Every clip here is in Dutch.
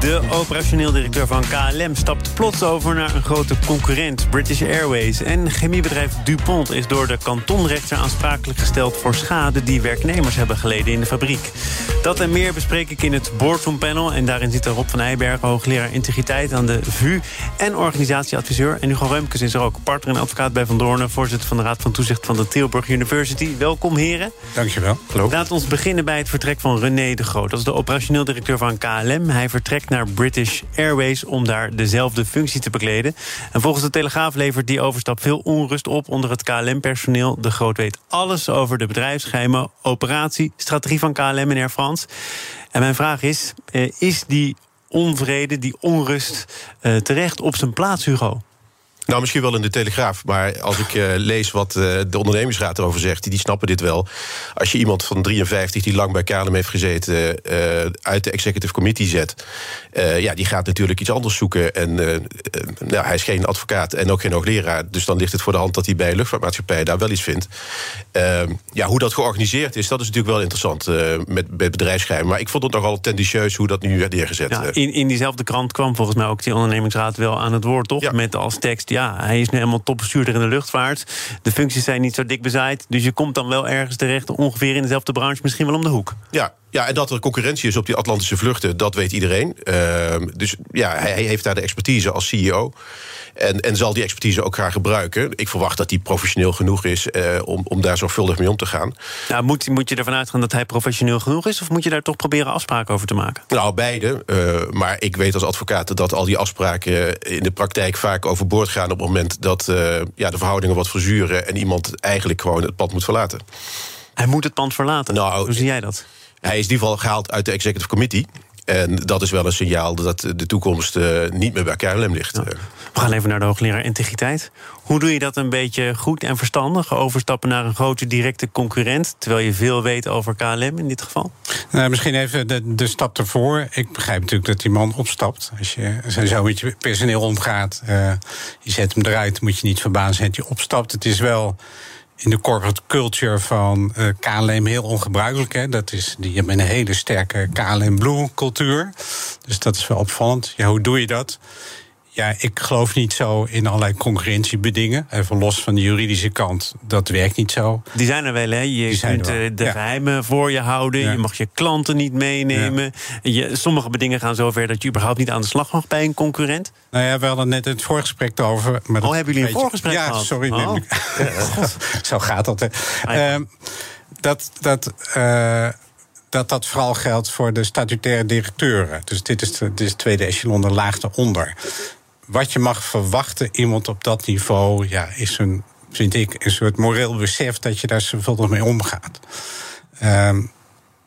De operationeel directeur van KLM stapt plots over naar een grote concurrent, British Airways. En chemiebedrijf DuPont is door de kantonrechter aansprakelijk gesteld voor schade die werknemers hebben geleden in de fabriek. Dat en meer bespreek ik in het Boardroom Panel. En daarin zit Rob van Eijbergen, hoogleraar integriteit aan de VU en organisatieadviseur. En Hugo Reumkes is er ook, partner en advocaat bij Van Doornen, voorzitter van de Raad van Toezicht van de Tilburg University. Welkom, heren. Dankjewel. Hallo. Laat ons beginnen bij het vertrek van René de Groot. Dat is de operationeel directeur van KLM. Hij vertrekt naar British Airways om daar dezelfde functie te bekleden. En volgens de Telegraaf levert die overstap veel onrust op onder het KLM-personeel. De Groot weet alles over de bedrijfsgeheimen, operatie, strategie van KLM en Air France. En mijn vraag is: eh, is die onvrede, die onrust eh, terecht op zijn plaats, Hugo? Nou, misschien wel in de Telegraaf. Maar als ik uh, lees wat uh, de ondernemingsraad erover zegt... Die, die snappen dit wel. Als je iemand van 53 die lang bij KLM heeft gezeten... Uh, uit de executive committee zet... ja, die gaat natuurlijk iets anders zoeken. En nou, hij is geen advocaat en ook geen hoogleraar. Dus dan ligt het voor de hand dat hij bij een luchtvaartmaatschappij... daar wel iets vindt. Ehm, ja, hoe dat georganiseerd is, dat is natuurlijk wel interessant... met, met bedrijfsgeheim. Maar ik vond het nogal tendentieus hoe dat nu werd neergezet. Ja, in, in diezelfde krant kwam volgens mij ook die ondernemingsraad wel aan het woord, toch? Ja. Met als tekst... Ja, hij is nu helemaal topbestuurder in de luchtvaart. De functies zijn niet zo dik bezaaid. Dus je komt dan wel ergens terecht, ongeveer in dezelfde branche, misschien wel om de hoek. Ja, ja, en dat er concurrentie is op die Atlantische vluchten, dat weet iedereen. Uh, dus ja, hij heeft daar de expertise als CEO. En, en zal die expertise ook graag gebruiken. Ik verwacht dat hij professioneel genoeg is uh, om, om daar zorgvuldig mee om te gaan. Nou, moet, moet je ervan uitgaan dat hij professioneel genoeg is? Of moet je daar toch proberen afspraken over te maken? Nou, beide. Uh, maar ik weet als advocaat dat al die afspraken in de praktijk vaak overboord gaan op het moment dat uh, ja, de verhoudingen wat verzuren en iemand eigenlijk gewoon het pad moet verlaten. Hij moet het pand verlaten. Nou, Hoe zie jij dat? Hij is in ieder geval gehaald uit de executive committee. En dat is wel een signaal dat de toekomst uh, niet meer bij KLM ligt. Ja. We gaan even naar de hoogleraar integriteit. Hoe doe je dat een beetje goed en verstandig? Overstappen naar een grote directe concurrent, terwijl je veel weet over KLM in dit geval? Nou, misschien even de, de stap ervoor. Ik begrijp natuurlijk dat die man opstapt. Als je zo met je personeel omgaat, uh, je zet hem eruit, moet je niet verbazen dat je opstapt. Het is wel in de corporate culture van uh, KLM heel ongebruikelijk. Hè. Dat is, die hebben een hele sterke KLM Blue cultuur. Dus dat is wel opvallend. Ja, hoe doe je dat? Ja, ik geloof niet zo in allerlei concurrentiebedingen. Even los van de juridische kant, dat werkt niet zo. Die zijn er wel, hè? Je kunt de ja. geheimen voor je houden. Ja. Je mag je klanten niet meenemen. Ja. Je, sommige bedingen gaan zover dat je überhaupt niet aan de slag mag bij een concurrent. Nou ja, we hadden net het voorgesprek over. Maar oh, hebben jullie een voorgesprek ja, gehad? sorry. Oh. zo gaat dat. Hè. Uh, dat... dat uh, dat dat vooral geldt voor de statutaire directeuren. Dus dit is, de, dit is het tweede echelon, de laag daaronder wat je mag verwachten, iemand op dat niveau, ja, is een, vind ik, een soort moreel besef dat je daar zoveel mee omgaat. Um,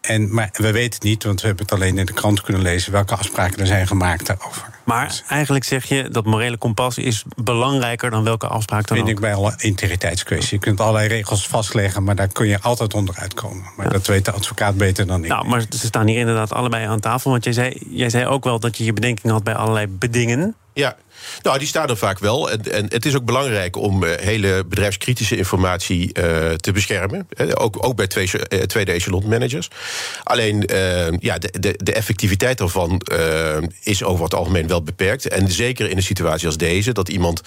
en, maar we weten het niet, want we hebben het alleen in de krant kunnen lezen welke afspraken er zijn gemaakt daarover. Maar dus, eigenlijk zeg je dat morele kompas is belangrijker dan welke afspraak dan vind ook. ik bij alle integriteitskwestie. Je kunt allerlei regels vastleggen, maar daar kun je altijd onderuit komen. Maar ja. dat weet de advocaat beter dan ik. Nou, maar ze staan hier inderdaad allebei aan tafel. Want jij zei, jij zei ook wel dat je je bedenking had bij allerlei bedingen. Ja, nou, die staan er vaak wel. En, en het is ook belangrijk om uh, hele bedrijfskritische informatie uh, te beschermen. Ook, ook bij twee, tweede echelon managers. Alleen, ja, de, de, de, effectiviteit daarvan is over het algemeen wel beperkt. En zeker in een situatie als deze, dat iemand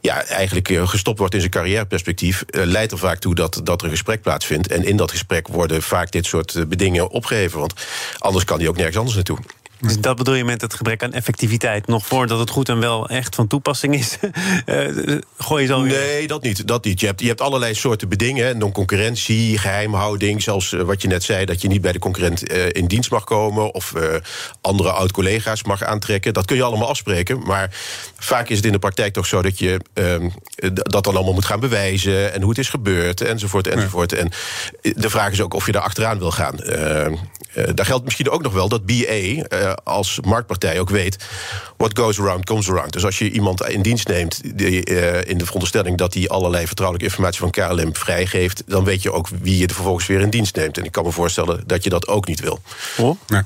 ja, eigenlijk gestopt wordt in zijn carrièreperspectief, leidt er vaak toe dat, dat er een gesprek plaatsvindt. En in dat gesprek worden vaak dit soort bedingen opgeheven. Want anders kan hij ook nergens anders naartoe. Dus dat bedoel je met het gebrek aan effectiviteit? Nog voordat het goed en wel echt van toepassing is? uh, gooi je zo Nee, dat niet. Dat niet. Je, hebt, je hebt allerlei soorten bedingen. Non-concurrentie, geheimhouding. Zelfs uh, wat je net zei, dat je niet bij de concurrent uh, in dienst mag komen... of andere oud-collega's mag aantrekken. Dat kun je allemaal afspreken. Maar vaak is het in de praktijk toch zo dat je ehm, dat dan allemaal moet gaan bewijzen... en hoe het is gebeurd, enzovoort, enzovoort. En de vraag is ook of je daar achteraan wil gaan. Daar geldt misschien ook nog wel dat BA als marktpartij ook weet... what goes around comes around. Dus als je iemand in dienst neemt die, uh, in de veronderstelling... dat hij allerlei vertrouwelijke informatie van KLM vrijgeeft... dan weet je ook wie je er vervolgens weer in dienst neemt. En ik kan me voorstellen dat je dat ook niet wil. Oh. Ja.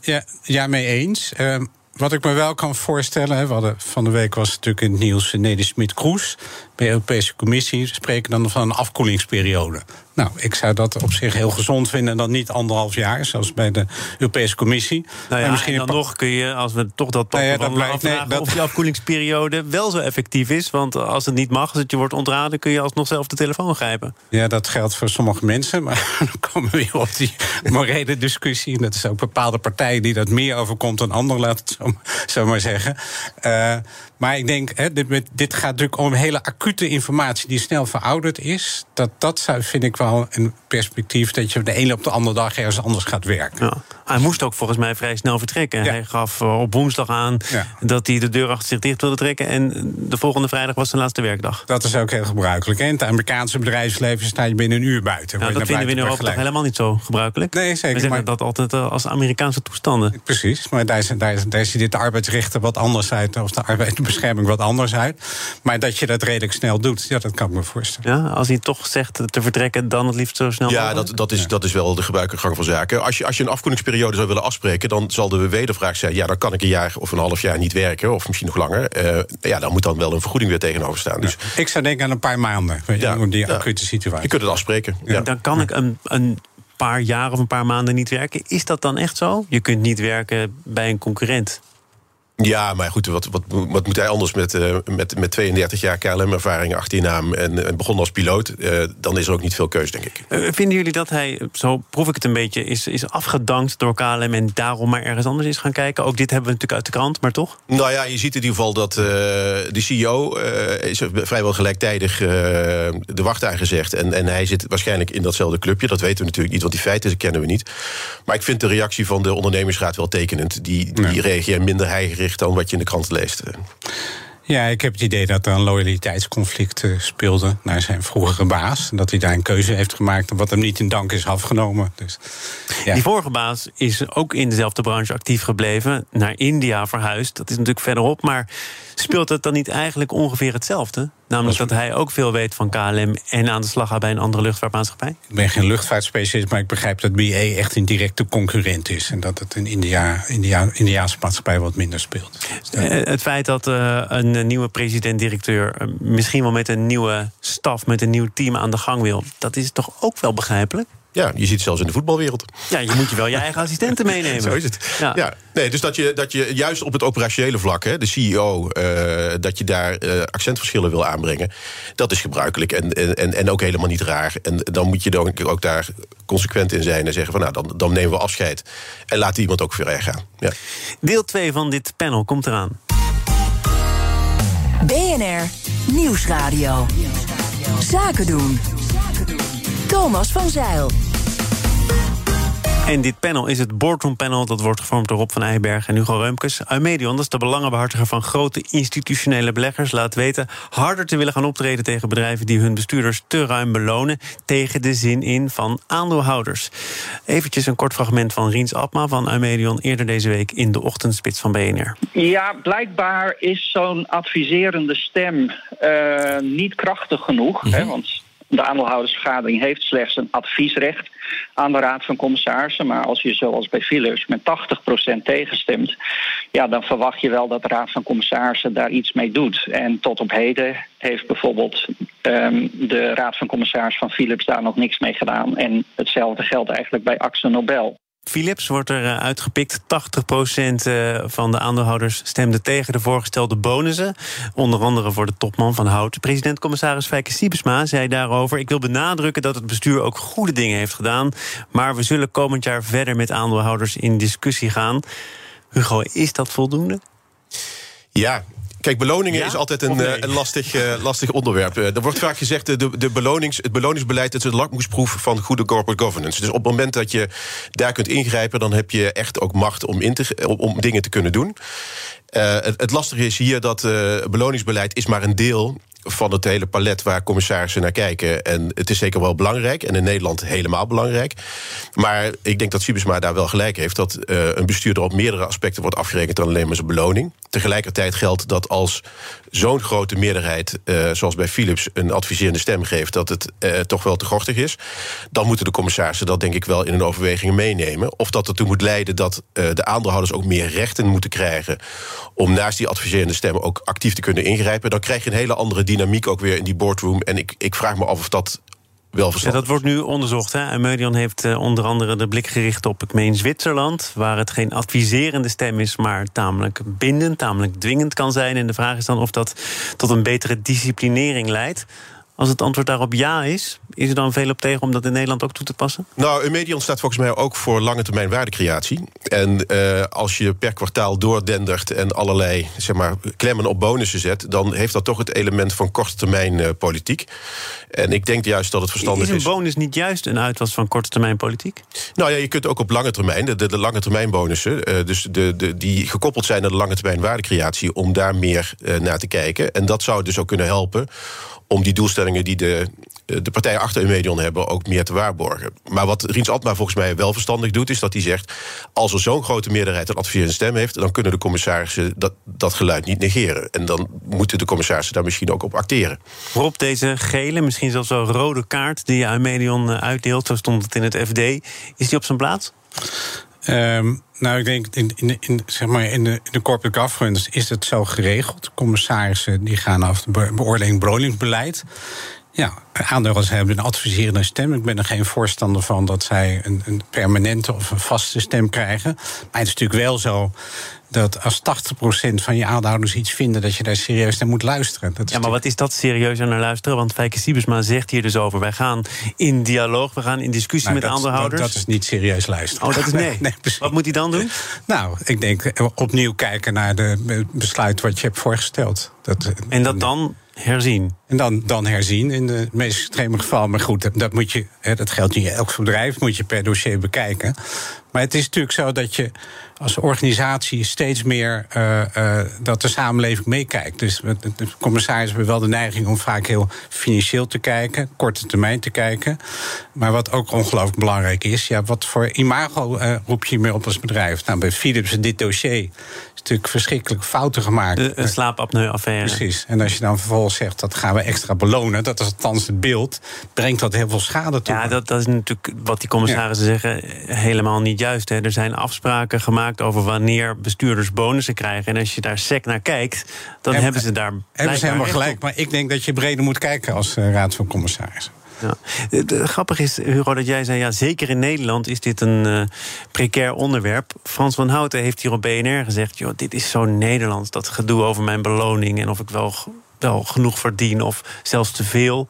ja, ja, mee eens. Uh, wat ik me wel kan voorstellen, we hadden, van de week was natuurlijk in het nieuws Nede Smit-Kroes bij de Europese Commissie spreken dan van een afkoelingsperiode. Nou, ik zou dat op zich heel gezond vinden. En dan niet anderhalf jaar, zoals bij de Europese Commissie. Nou ja, misschien dan nog kun je, als we toch dat nou ja, dat blijft, nee, dat... of die afkoelingsperiode wel zo effectief is. Want als het niet mag, als het je wordt ontraden... kun je alsnog zelf de telefoon grijpen. Ja, dat geldt voor sommige mensen. Maar dan komen we weer op die morele discussie. En dat is ook bepaalde partijen die dat meer overkomt dan anderen, laat het zo, zo maar zeggen. Uh, maar ik denk, hè, dit, dit, gaat natuurlijk om hele acute informatie die snel verouderd is. Dat, dat vind ik wel een perspectief dat je de ene op de andere dag ergens anders gaat werken. Ja. Hij moest ook volgens mij vrij snel vertrekken. Hij gaf eh, op woensdag aan dat hij de deur achter zich dicht wilde trekken. En de volgende vrijdag was zijn laatste werkdag. Dat is ook heel gebruikelijk. In het Amerikaanse bedrijfsleven sta je binnen een uur buiten. Ja, dat vinden we in Europa toch helemaal niet zo gebruikelijk? Nee, zeker. We maar... dat altijd eh, als Amerikaanse toestanden. Precies, maar daar, daar, daar ziet dit arbeidsrechten wat anders uit. Of de arbeidsbescherming wat anders uit. Maar dat je dat redelijk snel doet, ja, dat kan ik me voorstellen. Ja, als hij toch zegt te vertrekken, dan het liefst zo snel Ja, dat, dat, is, dat is wel de gebruikelijke gang van zaken. Als je, als je een afkoelingsperiode periode zou willen afspreken, dan zal de wedervraag zijn: ja, dan kan ik een jaar of een half jaar niet werken, of misschien nog langer. Uh, ja, dan moet dan wel een vergoeding weer tegenover staan. Dus, ik zou denken aan een paar maanden, ja, die acute situatie. Je kunt het afspreken. Ja. Dan kan ik een, een paar jaar of een paar maanden niet werken. Is dat dan echt zo? Je kunt niet werken bij een concurrent. Ja, maar goed, wat, wat, wat moet hij anders met, uh, met, met 32 jaar KLM-ervaring achter je naam en, en begon als piloot? Uh, dan is er ook niet veel keus, denk ik. Uh, vinden jullie dat hij, zo proef ik het een beetje, is, is afgedankt door KLM en daarom maar ergens anders is gaan kijken? Ook dit hebben we natuurlijk uit de krant, maar toch? Nou ja, je ziet in ieder geval dat de CEO is vrijwel gelijktijdig de wacht aangezegd. En, en hij zit waarschijnlijk in datzelfde clubje. Dat weten we natuurlijk niet, want die feiten kennen we niet. Maar ik vind de reactie van de ondernemingsraad wel tekenend. Die, die ja. reageert minder heigerig dan wat je in de krant leest. Ja, ik heb het idee dat er een loyaliteitsconflict uh, speelde naar zijn vroegere baas. En dat hij daar een keuze heeft gemaakt wat hem niet in dank is afgenomen. Dus, ja. Die vorige baas is ook in dezelfde branche actief gebleven, naar India verhuisd. Dat is natuurlijk verderop, maar speelt het dan niet eigenlijk ongeveer hetzelfde? Namelijk dat hij ook veel weet van KLM en aan de slag gaat bij een andere luchtvaartmaatschappij? Ik ben geen luchtvaartspecialist, maar ik begrijp dat BA echt een directe concurrent is. En dat het in India, India, Indiaanse maatschappij wat minder speelt. Eh, het feit dat uh, een nieuwe president-directeur uh, misschien wel met een nieuwe staf, met een nieuw team aan de gang wil, dat is toch ook wel begrijpelijk? Ja, je ziet het zelfs in de voetbalwereld. Ja, je moet je wel je eigen assistenten meenemen. Zo is het. Ja. Nee, dus dat je, dat je juist op het operationele vlak, hè, de CEO, uh, dat je daar uh, accentverschillen wil aanbrengen, dat is gebruikelijk en, en, en ook helemaal niet raar. En dan moet je dan ook daar consequent in zijn en zeggen van nou, dan, dan nemen we afscheid en laat iemand ook weer gaan. Ja. Deel 2 van dit panel komt eraan. BNR Nieuwsradio. Zaken doen. Thomas van Zeil. En dit panel is het Boardroom Panel. Dat wordt gevormd door Rob van Eyberg en Hugo Reumkes. Eumedion, dat is de belangenbehartiger van grote institutionele beleggers... laat weten harder te willen gaan optreden tegen bedrijven... die hun bestuurders te ruim belonen... tegen de zin in van aandeelhouders. Eventjes een kort fragment van Riens Abma van Eumedion... eerder deze week in de ochtendspits van BNR. Ja, blijkbaar is zo'n adviserende stem uh, niet krachtig genoeg. Mm -hmm. hè, want de aandeelhoudersvergadering heeft slechts een adviesrecht aan de Raad van Commissarissen. Maar als je zoals bij Philips met 80% tegenstemt, ja, dan verwacht je wel dat de Raad van Commissarissen daar iets mee doet. En tot op heden heeft bijvoorbeeld um, de Raad van Commissarissen van Philips daar nog niks mee gedaan. En hetzelfde geldt eigenlijk bij Axel Nobel. Philips wordt er eh, uitgepikt. 80% eh, van de aandeelhouders stemde tegen de voorgestelde bonussen. Onder andere voor de topman van Hout. President-commissaris Fijke Siebesma zei daarover... ik wil benadrukken dat het bestuur ook goede dingen heeft gedaan... maar we zullen komend jaar verder met aandeelhouders in discussie gaan. Hugo, is dat voldoende? Ja, Kijk, beloningen is altijd een, nee? een lastig, uh, lastig onderwerp. Uh, er wordt vaak gezegd, de, de belonings, het beloningsbeleid is een lakmoesproef van goede corporate governance. Dus op het moment dat je daar kunt ingrijpen, dan heb je echt ook macht om, in te, om dingen te kunnen doen. Uh, het, het, lastige is hier dat beloningsbeleid is maar een deel van het hele palet waar commissarissen naar kijken. En het is zeker wel belangrijk. En in Nederland helemaal belangrijk. Maar ik denk dat Sibesma daar wel gelijk heeft. Dat uh, een bestuurder op meerdere aspecten wordt afgerekend dan alleen maar zijn beloning. tegelijkertijd geldt dat als zo'n grote meerderheid, uh, zoals bij Philips, een adviserende stem geeft, dat het uh, toch wel te gortig is, dan moeten de commissarissen dat denk ik wel in hun overwegingen meenemen. Of dat ertoe moet leiden dat de aandeelhouders ook meer rechten moeten krijgen om naast die adviserende stem ook actief te kunnen ingrijpen. Dan krijg je een hele andere dynamiek ook weer in die boardroom. En ik, ik vraag me af of dat wel ja, dat wordt nu onderzocht. Hè? Eumedion heeft uh, onder andere de blik gericht op, ik meen, Zwitserland... waar het geen adviserende stem is, maar tamelijk bindend, tamelijk dwingend kan zijn. En de vraag is dan of dat tot een betere disciplinering leidt. Als het antwoord daarop ja is, is er dan veel op tegen om dat in Nederland ook toe te passen? Nou, Eumedion staat volgens mij ook voor lange termijn waardecreatie. En uh, als je per kwartaal doordendert en allerlei zeg maar, klemmen op bonussen zet, dan heeft dat toch het element van korte termijn uh, politiek. En ik denk juist dat het verstandig is. Is een bonus niet juist een uitwas van korte termijn politiek? Nou ja, je kunt ook op lange termijn, de, de, de lange termijn bonussen, uh, dus de, de, die gekoppeld zijn aan de lange termijn waardecreatie, om daar meer naar te kijken. En dat zou dus ook kunnen helpen om die doelstellingen die de, de partijen achter Eumedion hebben ook meer te waarborgen. Maar wat Riens Altma volgens mij wel verstandig doet, is dat hij zegt: als er zo'n grote meerderheid een adviserende stem heeft, dan kunnen de commissarissen dat, dat geluid niet negeren. En dan moeten de commissarissen daar misschien ook op acteren. Rob, deze gele, misschien zelfs wel rode kaart die Eumedion uitdeelt, zo stond het in het FD, is die op zijn plaats? Um, nou, ik denk in, in, in, zeg maar in, de, in de corporate governance is het zo geregeld. Commissarissen die gaan af de beoordeling beloningsbeleid. Ja, aandeelhouders hebben een adviserende stem. Ik ben er geen voorstander van dat zij een, een, permanente of een vaste stem krijgen. Maar het is natuurlijk wel zo dat als 80% van je aandeelhouders iets vinden, dat je daar serieus naar moet luisteren. Dat ja, maar wat is dat serieus naar luisteren? Want Fijke Siebesma zegt hier dus over: wij gaan in dialoog, we gaan in discussie nou, met dat, aandeelhouders. Dat, dat, is niet serieus luisteren. Oh, dat is nee. nee wat moet hij dan doen? Nou, ik denk eh, opnieuw kijken naar de besluit wat je hebt voorgesteld. Dat, en dat dan herzien. En dan, dan herzien in de meest extreme geval. Maar goed, dat, moet je, dat geldt niet elk bedrijf, moet je per dossier bekijken. Maar het is natuurlijk zo dat je als organisatie steeds meer uh, uh, dat de samenleving meekijkt. Dus de commissaris hebben wel de neiging om vaak heel financieel te kijken, korte termijn te kijken. Maar wat ook ongelooflijk belangrijk is, ja, wat voor imago uh, roep je meer op als bedrijf? Nou, bij Philips dit dossier natuurlijk verschrikkelijk fouten gemaakt. Een slaapapneu-affaire. Precies. En als je dan vervolgens zegt dat gaan we extra belonen, dat is althans het beeld, brengt dat heel veel schade toe. Ja, dat, dat is natuurlijk wat die commissarissen ja. zeggen helemaal niet juist. Hè. Er zijn afspraken gemaakt over wanneer bestuurders bonussen krijgen. En als je daar sec naar kijkt, dan en, hebben ze daar. Hebben ze helemaal gelijk. Maar ik denk dat je breder moet kijken als uh, raad van commissarissen. Ja. Grappig is, Hugo, dat jij zei... ja, zeker in Nederland is dit een uh, precair onderwerp. Frans van Houten heeft hier op BNR gezegd... joh, dit is zo Nederlands, dat gedoe over mijn beloning... en of ik wel, genoeg verdien of zelfs te veel.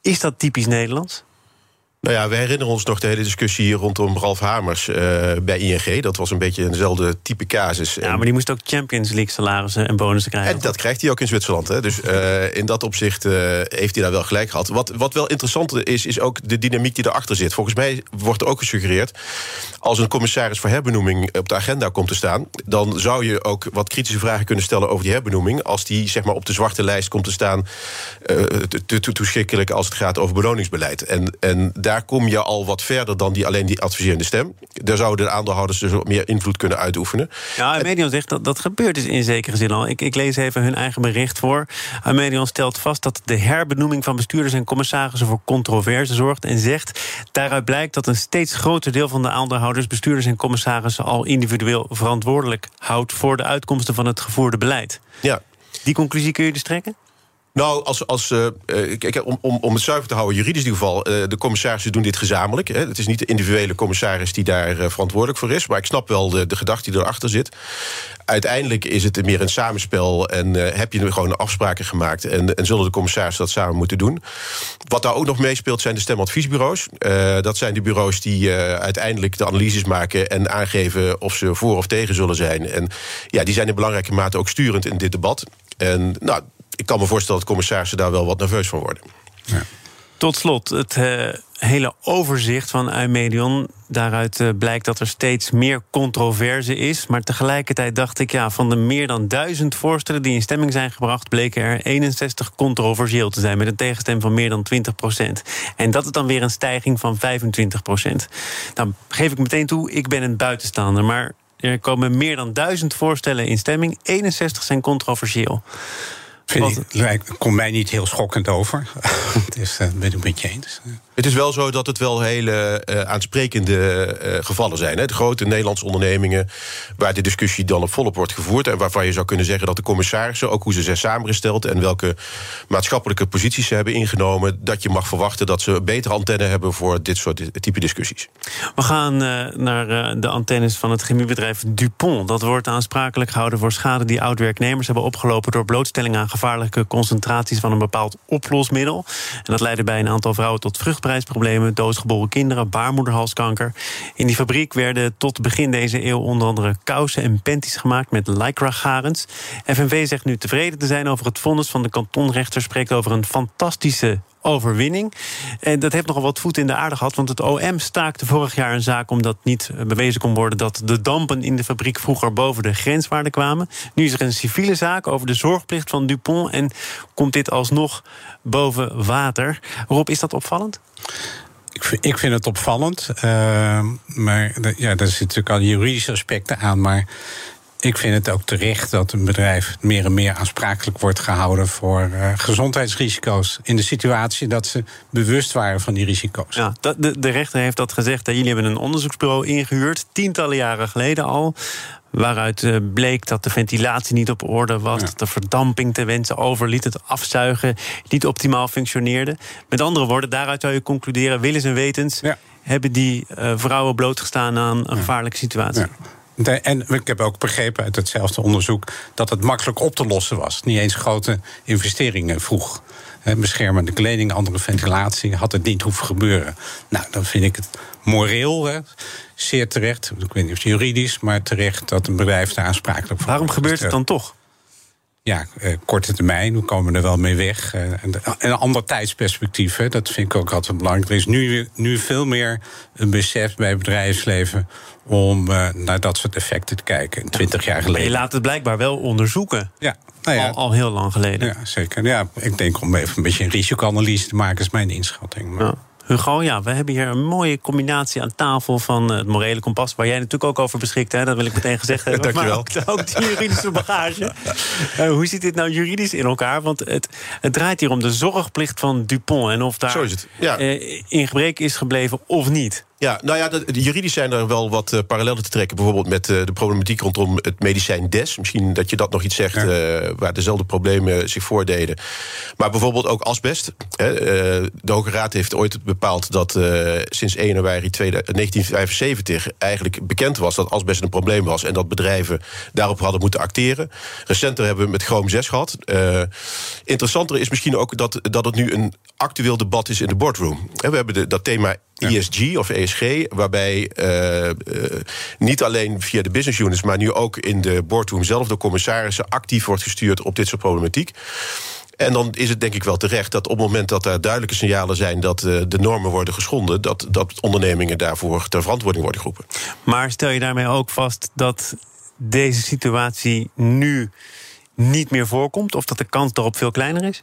Is dat typisch Nederlands? Nou ja, we herinneren ons nog de hele discussie hier rondom Ralf Hamers uh, bij ING. Dat was een beetje eenzelfde type casus. Ja, maar die moest ook Champions League salarissen en bonussen krijgen. En dat krijgt hij ook in Zwitserland. Hè. Dus uh, in dat opzicht uh, heeft hij daar wel gelijk gehad. Wat, wat wel interessant is, is ook de dynamiek die erachter zit. Volgens mij wordt er ook gesuggereerd... als een commissaris voor herbenoeming op de agenda komt te staan... dan zou je ook wat kritische vragen kunnen stellen over die herbenoeming... als die zeg maar, op de zwarte lijst komt te staan... te, te toeschikkelijk als het gaat over beloningsbeleid. En, en daar daar kom je al wat verder dan die, alleen die adviserende stem. Daar zouden de aandeelhouders dus ook meer invloed kunnen uitoefenen. Ja, Medion zegt dat dat gebeurt dus in zekere zin al. Ik, ik lees even hun eigen bericht voor. Medion stelt vast dat de herbenoeming van bestuurders en commissarissen voor controverse zorgt. En zegt daaruit blijkt dat een steeds groter deel van de aandeelhouders, bestuurders en commissarissen al individueel verantwoordelijk houdt voor de uitkomsten van het gevoerde beleid. Ja. Die conclusie kun je dus trekken? Nou, als, als, uh, kijk, om, om, om het zuiver te houden, juridisch in ieder geval... Uh, de commissarissen doen dit gezamenlijk. Hè. Het is niet de individuele commissaris die daar verantwoordelijk voor is... maar ik snap wel de, de gedachte die erachter zit. Uiteindelijk is het meer een samenspel en heb je gewoon afspraken gemaakt... En, en zullen de commissarissen dat samen moeten doen. Wat daar ook nog meespeelt zijn de stemadviesbureaus. dat zijn de bureaus die uiteindelijk de analyses maken... en aangeven of ze voor of tegen zullen zijn. En ja, die zijn in belangrijke mate ook sturend in dit debat. En nou, ik kan me voorstellen dat commissarissen daar wel wat nerveus van worden. Ja. Tot slot, het uh, hele overzicht van Eumedion. Daaruit uh, blijkt dat er steeds meer controverse is. Maar tegelijkertijd dacht ik, ja, van de meer dan duizend voorstellen die in stemming zijn gebracht, bleken er 61 controversieel te zijn. Met een tegenstem van meer dan 20 procent. En dat is dan weer een stijging van 25 procent. Dan geef ik meteen toe, ik ben een buitenstaander. Maar Er komen meer dan duizend voorstellen in stemming. 61 zijn controversieel. Vind ik, lijkt, komt mij niet heel schokkend over. dus dat ben ik met je eens. Het is wel zo dat het wel hele uh, aansprekende uh, gevallen zijn. Hè. De grote Nederlandse ondernemingen waar de discussie dan op volop wordt gevoerd... en waarvan je zou kunnen zeggen dat de commissarissen... ook hoe ze zijn samengesteld en welke maatschappelijke posities ze hebben ingenomen... dat je mag verwachten dat ze betere antenne hebben... voor dit soort type discussies. We gaan uh, naar de antennes van het chemiebedrijf Dupont. Dat wordt aansprakelijk gehouden voor schade die oud-werknemers hebben opgelopen... door blootstelling aan gevaarlijke concentraties van een bepaald oplosmiddel. En dat leidde bij een aantal vrouwen tot vruchtprijsproblemen, doodgeboren kinderen, baarmoederhalskanker. In die fabriek werden tot begin deze eeuw onder andere kousen en panties gemaakt met lycra-garens. FNV zegt nu tevreden te zijn over het vonnis van de kantonrechter, spreekt over een fantastische overwinning. En dat heeft nogal wat voet in de aarde gehad, want het OM staakte vorig jaar een zaak omdat niet bewezen kon worden dat de dampen in de fabriek vroeger boven de grenswaarde kwamen. Nu is er een civiele zaak over de zorgplicht van Dupont en komt dit alsnog boven water. Rob, is dat opvallend? Ik vind, het opvallend. Uh, maar ja, daar zitten natuurlijk al juridische aspecten aan. Maar ik vind het ook terecht dat een bedrijf meer en meer aansprakelijk wordt gehouden voor uh, gezondheidsrisico's. In de situatie dat ze bewust waren van die risico's. Ja, de, de rechter heeft dat gezegd. Jullie hebben een onderzoeksbureau ingehuurd, tientallen jaren geleden al. Waaruit uh, bleek dat de ventilatie niet op orde was. Dat de verdamping te wensen overliet. Het afzuigen niet optimaal functioneerde. Met andere woorden, daaruit zou je concluderen: willens en wetens ja. hebben die uh, vrouwen blootgestaan aan een gevaarlijke situatie. En ik heb ook begrepen uit hetzelfde onderzoek dat het makkelijk op te lossen was. Niet eens grote investeringen vroeg. beschermende kleding, andere ventilatie, had het niet hoeven gebeuren. Nou, dan vind ik het moreel zeer terecht. Ik weet niet of het juridisch, maar terecht dat een bedrijf daar aansprakelijk voor Waarom gebeurt het dan toch? Ja, eh, korte termijn, we komen er wel mee weg. Eh, en een ander tijdsperspectief, hè, dat vind ik ook altijd belangrijk. Er is nu, nu veel meer een besef bij het bedrijfsleven om uh, naar dat soort effecten te kijken. Twintig jaar geleden. Je laat het blijkbaar wel onderzoeken. Ja. Nou ja, al, al, heel lang geleden. Ja, zeker. Ja, ik denk om even een beetje een risicoanalyse te maken, is mijn inschatting. Maar... Ja. Hugo, ja, we hebben hier een mooie combinatie aan tafel van het morele kompas, waar jij natuurlijk ook over beschikt, hè? dat wil ik meteen gezegd hebben. Dankjewel. Maar ook, ook de juridische bagage. uh, hoe zit dit nou juridisch in elkaar? Want het, het draait hier om de zorgplicht van Dupont en of daar ja. uh, in gebrek is gebleven of niet. Ja, nou ja, de, de juridisch zijn er wel wat uh, parallellen te trekken. Bijvoorbeeld met uh, de problematiek rondom het medicijn DES. Misschien dat je dat nog iets zegt, ja. uh, waar dezelfde problemen zich voordeden. Maar bijvoorbeeld ook asbest. Hè, de Hoge Raad heeft ooit bepaald dat sinds 1 januari 1975 eigenlijk bekend was dat asbest een probleem was. En dat bedrijven daarop hadden moeten acteren. Recenter hebben we met Chrome 6 gehad. interessanter is misschien ook dat, dat het nu een actueel debat is in de boardroom. We hebben de, dat thema ESG of ESG, waarbij uh, uh, niet alleen via de business units, maar nu ook in de boardroom zelf de commissarissen actief wordt gestuurd op dit soort problematiek. En dan is het denk ik wel terecht dat op het moment dat er duidelijke signalen zijn dat uh, de normen worden geschonden, dat, dat ondernemingen daarvoor ter verantwoording worden geroepen. Maar stel je daarmee ook vast dat deze situatie nu niet meer voorkomt, of dat de kans daarop veel kleiner is?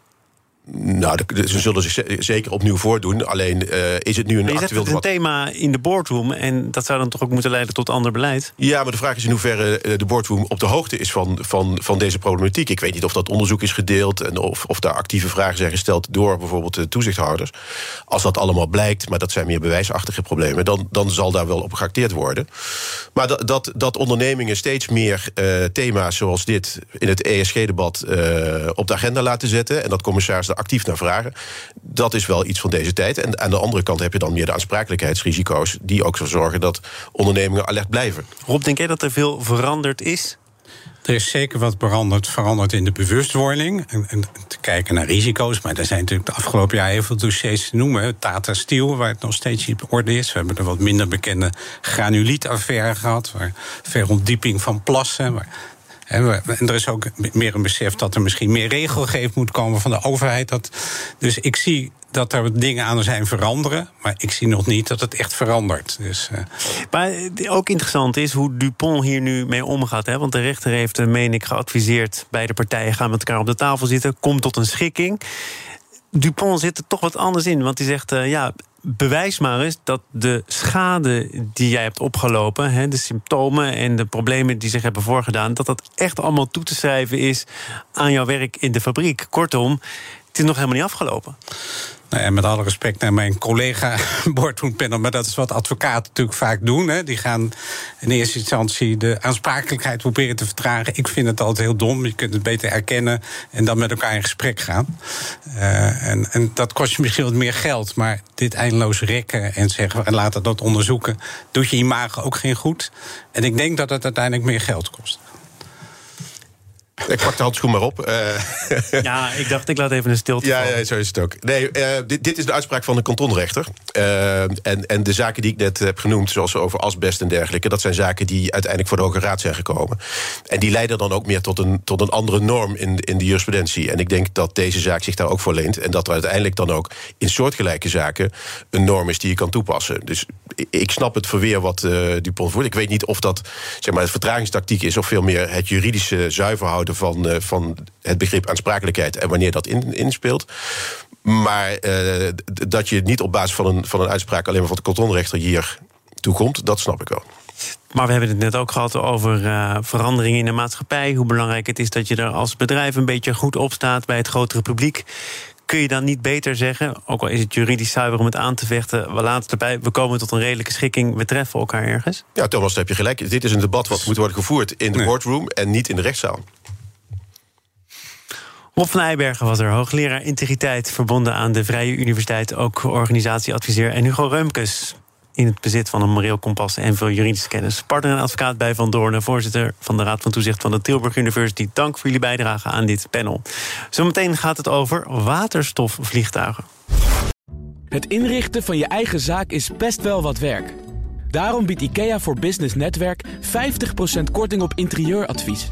Nou, ze zullen zich zeker opnieuw voordoen. Alleen uh, is het nu een actueel... Het is een thema in de boardroom... en dat zou dan toch ook moeten leiden tot ander beleid? Ja, maar de vraag is in hoeverre eh, de boardroom op de hoogte is... van, van, van deze problematiek. Ik weet niet of dat onderzoek is gedeeld... en of, of daar actieve vragen zijn gesteld door bijvoorbeeld de toezichthouders. Als dat allemaal blijkt, maar dat zijn meer bewijsachtige problemen... dan, dan zal daar wel op geacteerd worden. Maar dat, dat, dat ondernemingen steeds meer uh, thema's zoals dit... in het ESG-debat uh, op de agenda laten zetten... en dat commissaris actief naar vragen. Dat is wel iets van deze tijd. En aan de andere kant heb je dan meer de aansprakelijkheidsrisico's... die ook zo zorgen dat ondernemingen alert blijven. Rob, denk jij dat er veel veranderd is? Er is zeker wat veranderd, veranderd in de bewustwording. En, en, te kijken naar risico's. Maar er zijn natuurlijk de afgelopen jaar heel veel dossiers te noemen. Tata Steel, waar het nog steeds niet op orde is. We hebben een wat minder bekende granulietaffaire gehad. Waar veel ontdieping van plassen. Waar en er is ook meer een besef dat er misschien meer regelgeving moet komen van de overheid. Dat, dus ik zie dat er dingen aan zijn veranderen. Maar ik zie nog niet dat het echt verandert. Dus, uh... Maar ook interessant is hoe Dupont hier nu mee omgaat. Hè? Want de rechter heeft, eh, meen ik, geadviseerd... beide partijen gaan met elkaar op de tafel zitten. Komt tot een schikking. Dupont zit er toch wat anders in. Want hij zegt, ja, bewijs maar eens dat de schade die jij hebt opgelopen, hè, de symptomen en de problemen die zich hebben voorgedaan, dat dat echt allemaal toe te schrijven is aan jouw werk in de fabriek. Kortom, het is nog helemaal niet afgelopen. Nou, met alle respect naar mijn collega boardroompanel... maar dat is wat advocaten natuurlijk vaak doen. Hè. Die gaan in eerste instantie de aansprakelijkheid proberen te vertragen. Ik vind het altijd heel dom. Je kunt het beter erkennen en dan met elkaar in gesprek gaan. Uh, en, en dat kost je misschien wat meer geld. Maar dit eindeloos rekken en zeggen... en laten dat onderzoeken, doet je imago ook geen goed. En ik denk dat het uiteindelijk meer geld kost. Ik pak de handschoen maar op. Uh, ja, ik dacht, ik laat even een stilte ja, ja, zo is het ook. Nee, uh, dit, dit, is de uitspraak van de kantonrechter. Uh, en, en de zaken die ik net heb genoemd, zoals over asbest en dergelijke... dat zijn zaken die uiteindelijk voor de Hoge Raad zijn gekomen. En die leiden dan ook meer tot een, tot een andere norm in, in de jurisprudentie. En ik denk dat deze zaak zich daar ook voor leent. En dat er uiteindelijk dan ook in soortgelijke zaken... een norm is die je kan toepassen. Dus ik snap het verweer wat Dupont voert. Ik weet niet of dat zeg maar, het vertragingstactiek is... of veel meer het juridische zuiver houden van, uh, van het begrip aansprakelijkheid... en wanneer dat in, inspeelt. Maar uh, dat je niet op basis van een, van een uitspraak... alleen maar van de kantonrechter hier toekomt, dat snap ik wel. Maar we hebben het net ook gehad over uh, veranderingen in de maatschappij. Hoe belangrijk het is dat je er als bedrijf een beetje goed op staat bij het grotere publiek. Kun je dan niet beter zeggen, ook al is het juridisch zuiver om het aan te vechten, we laten het erbij, we komen tot een redelijke schikking, we treffen elkaar ergens? Ja, Thomas, daar heb je gelijk. Dit is een debat wat moet worden gevoerd in de nee. boardroom en niet in de rechtszaal. Rob van Eijbergen was er, hoogleraar integriteit... verbonden aan de Vrije Universiteit, ook organisatieadviseur... en Hugo Reumkes, in het bezit van een moreel kompas en veel juridische kennis. Partner en advocaat bij Van Doornen, voorzitter van de Raad van Toezicht van de Tilburg University. Dank voor jullie bijdrage aan dit panel. Zometeen gaat het over waterstofvliegtuigen. Het inrichten van je eigen zaak is best wel wat werk. Daarom biedt IKEA voor Business Netwerk 50% korting op interieuradvies.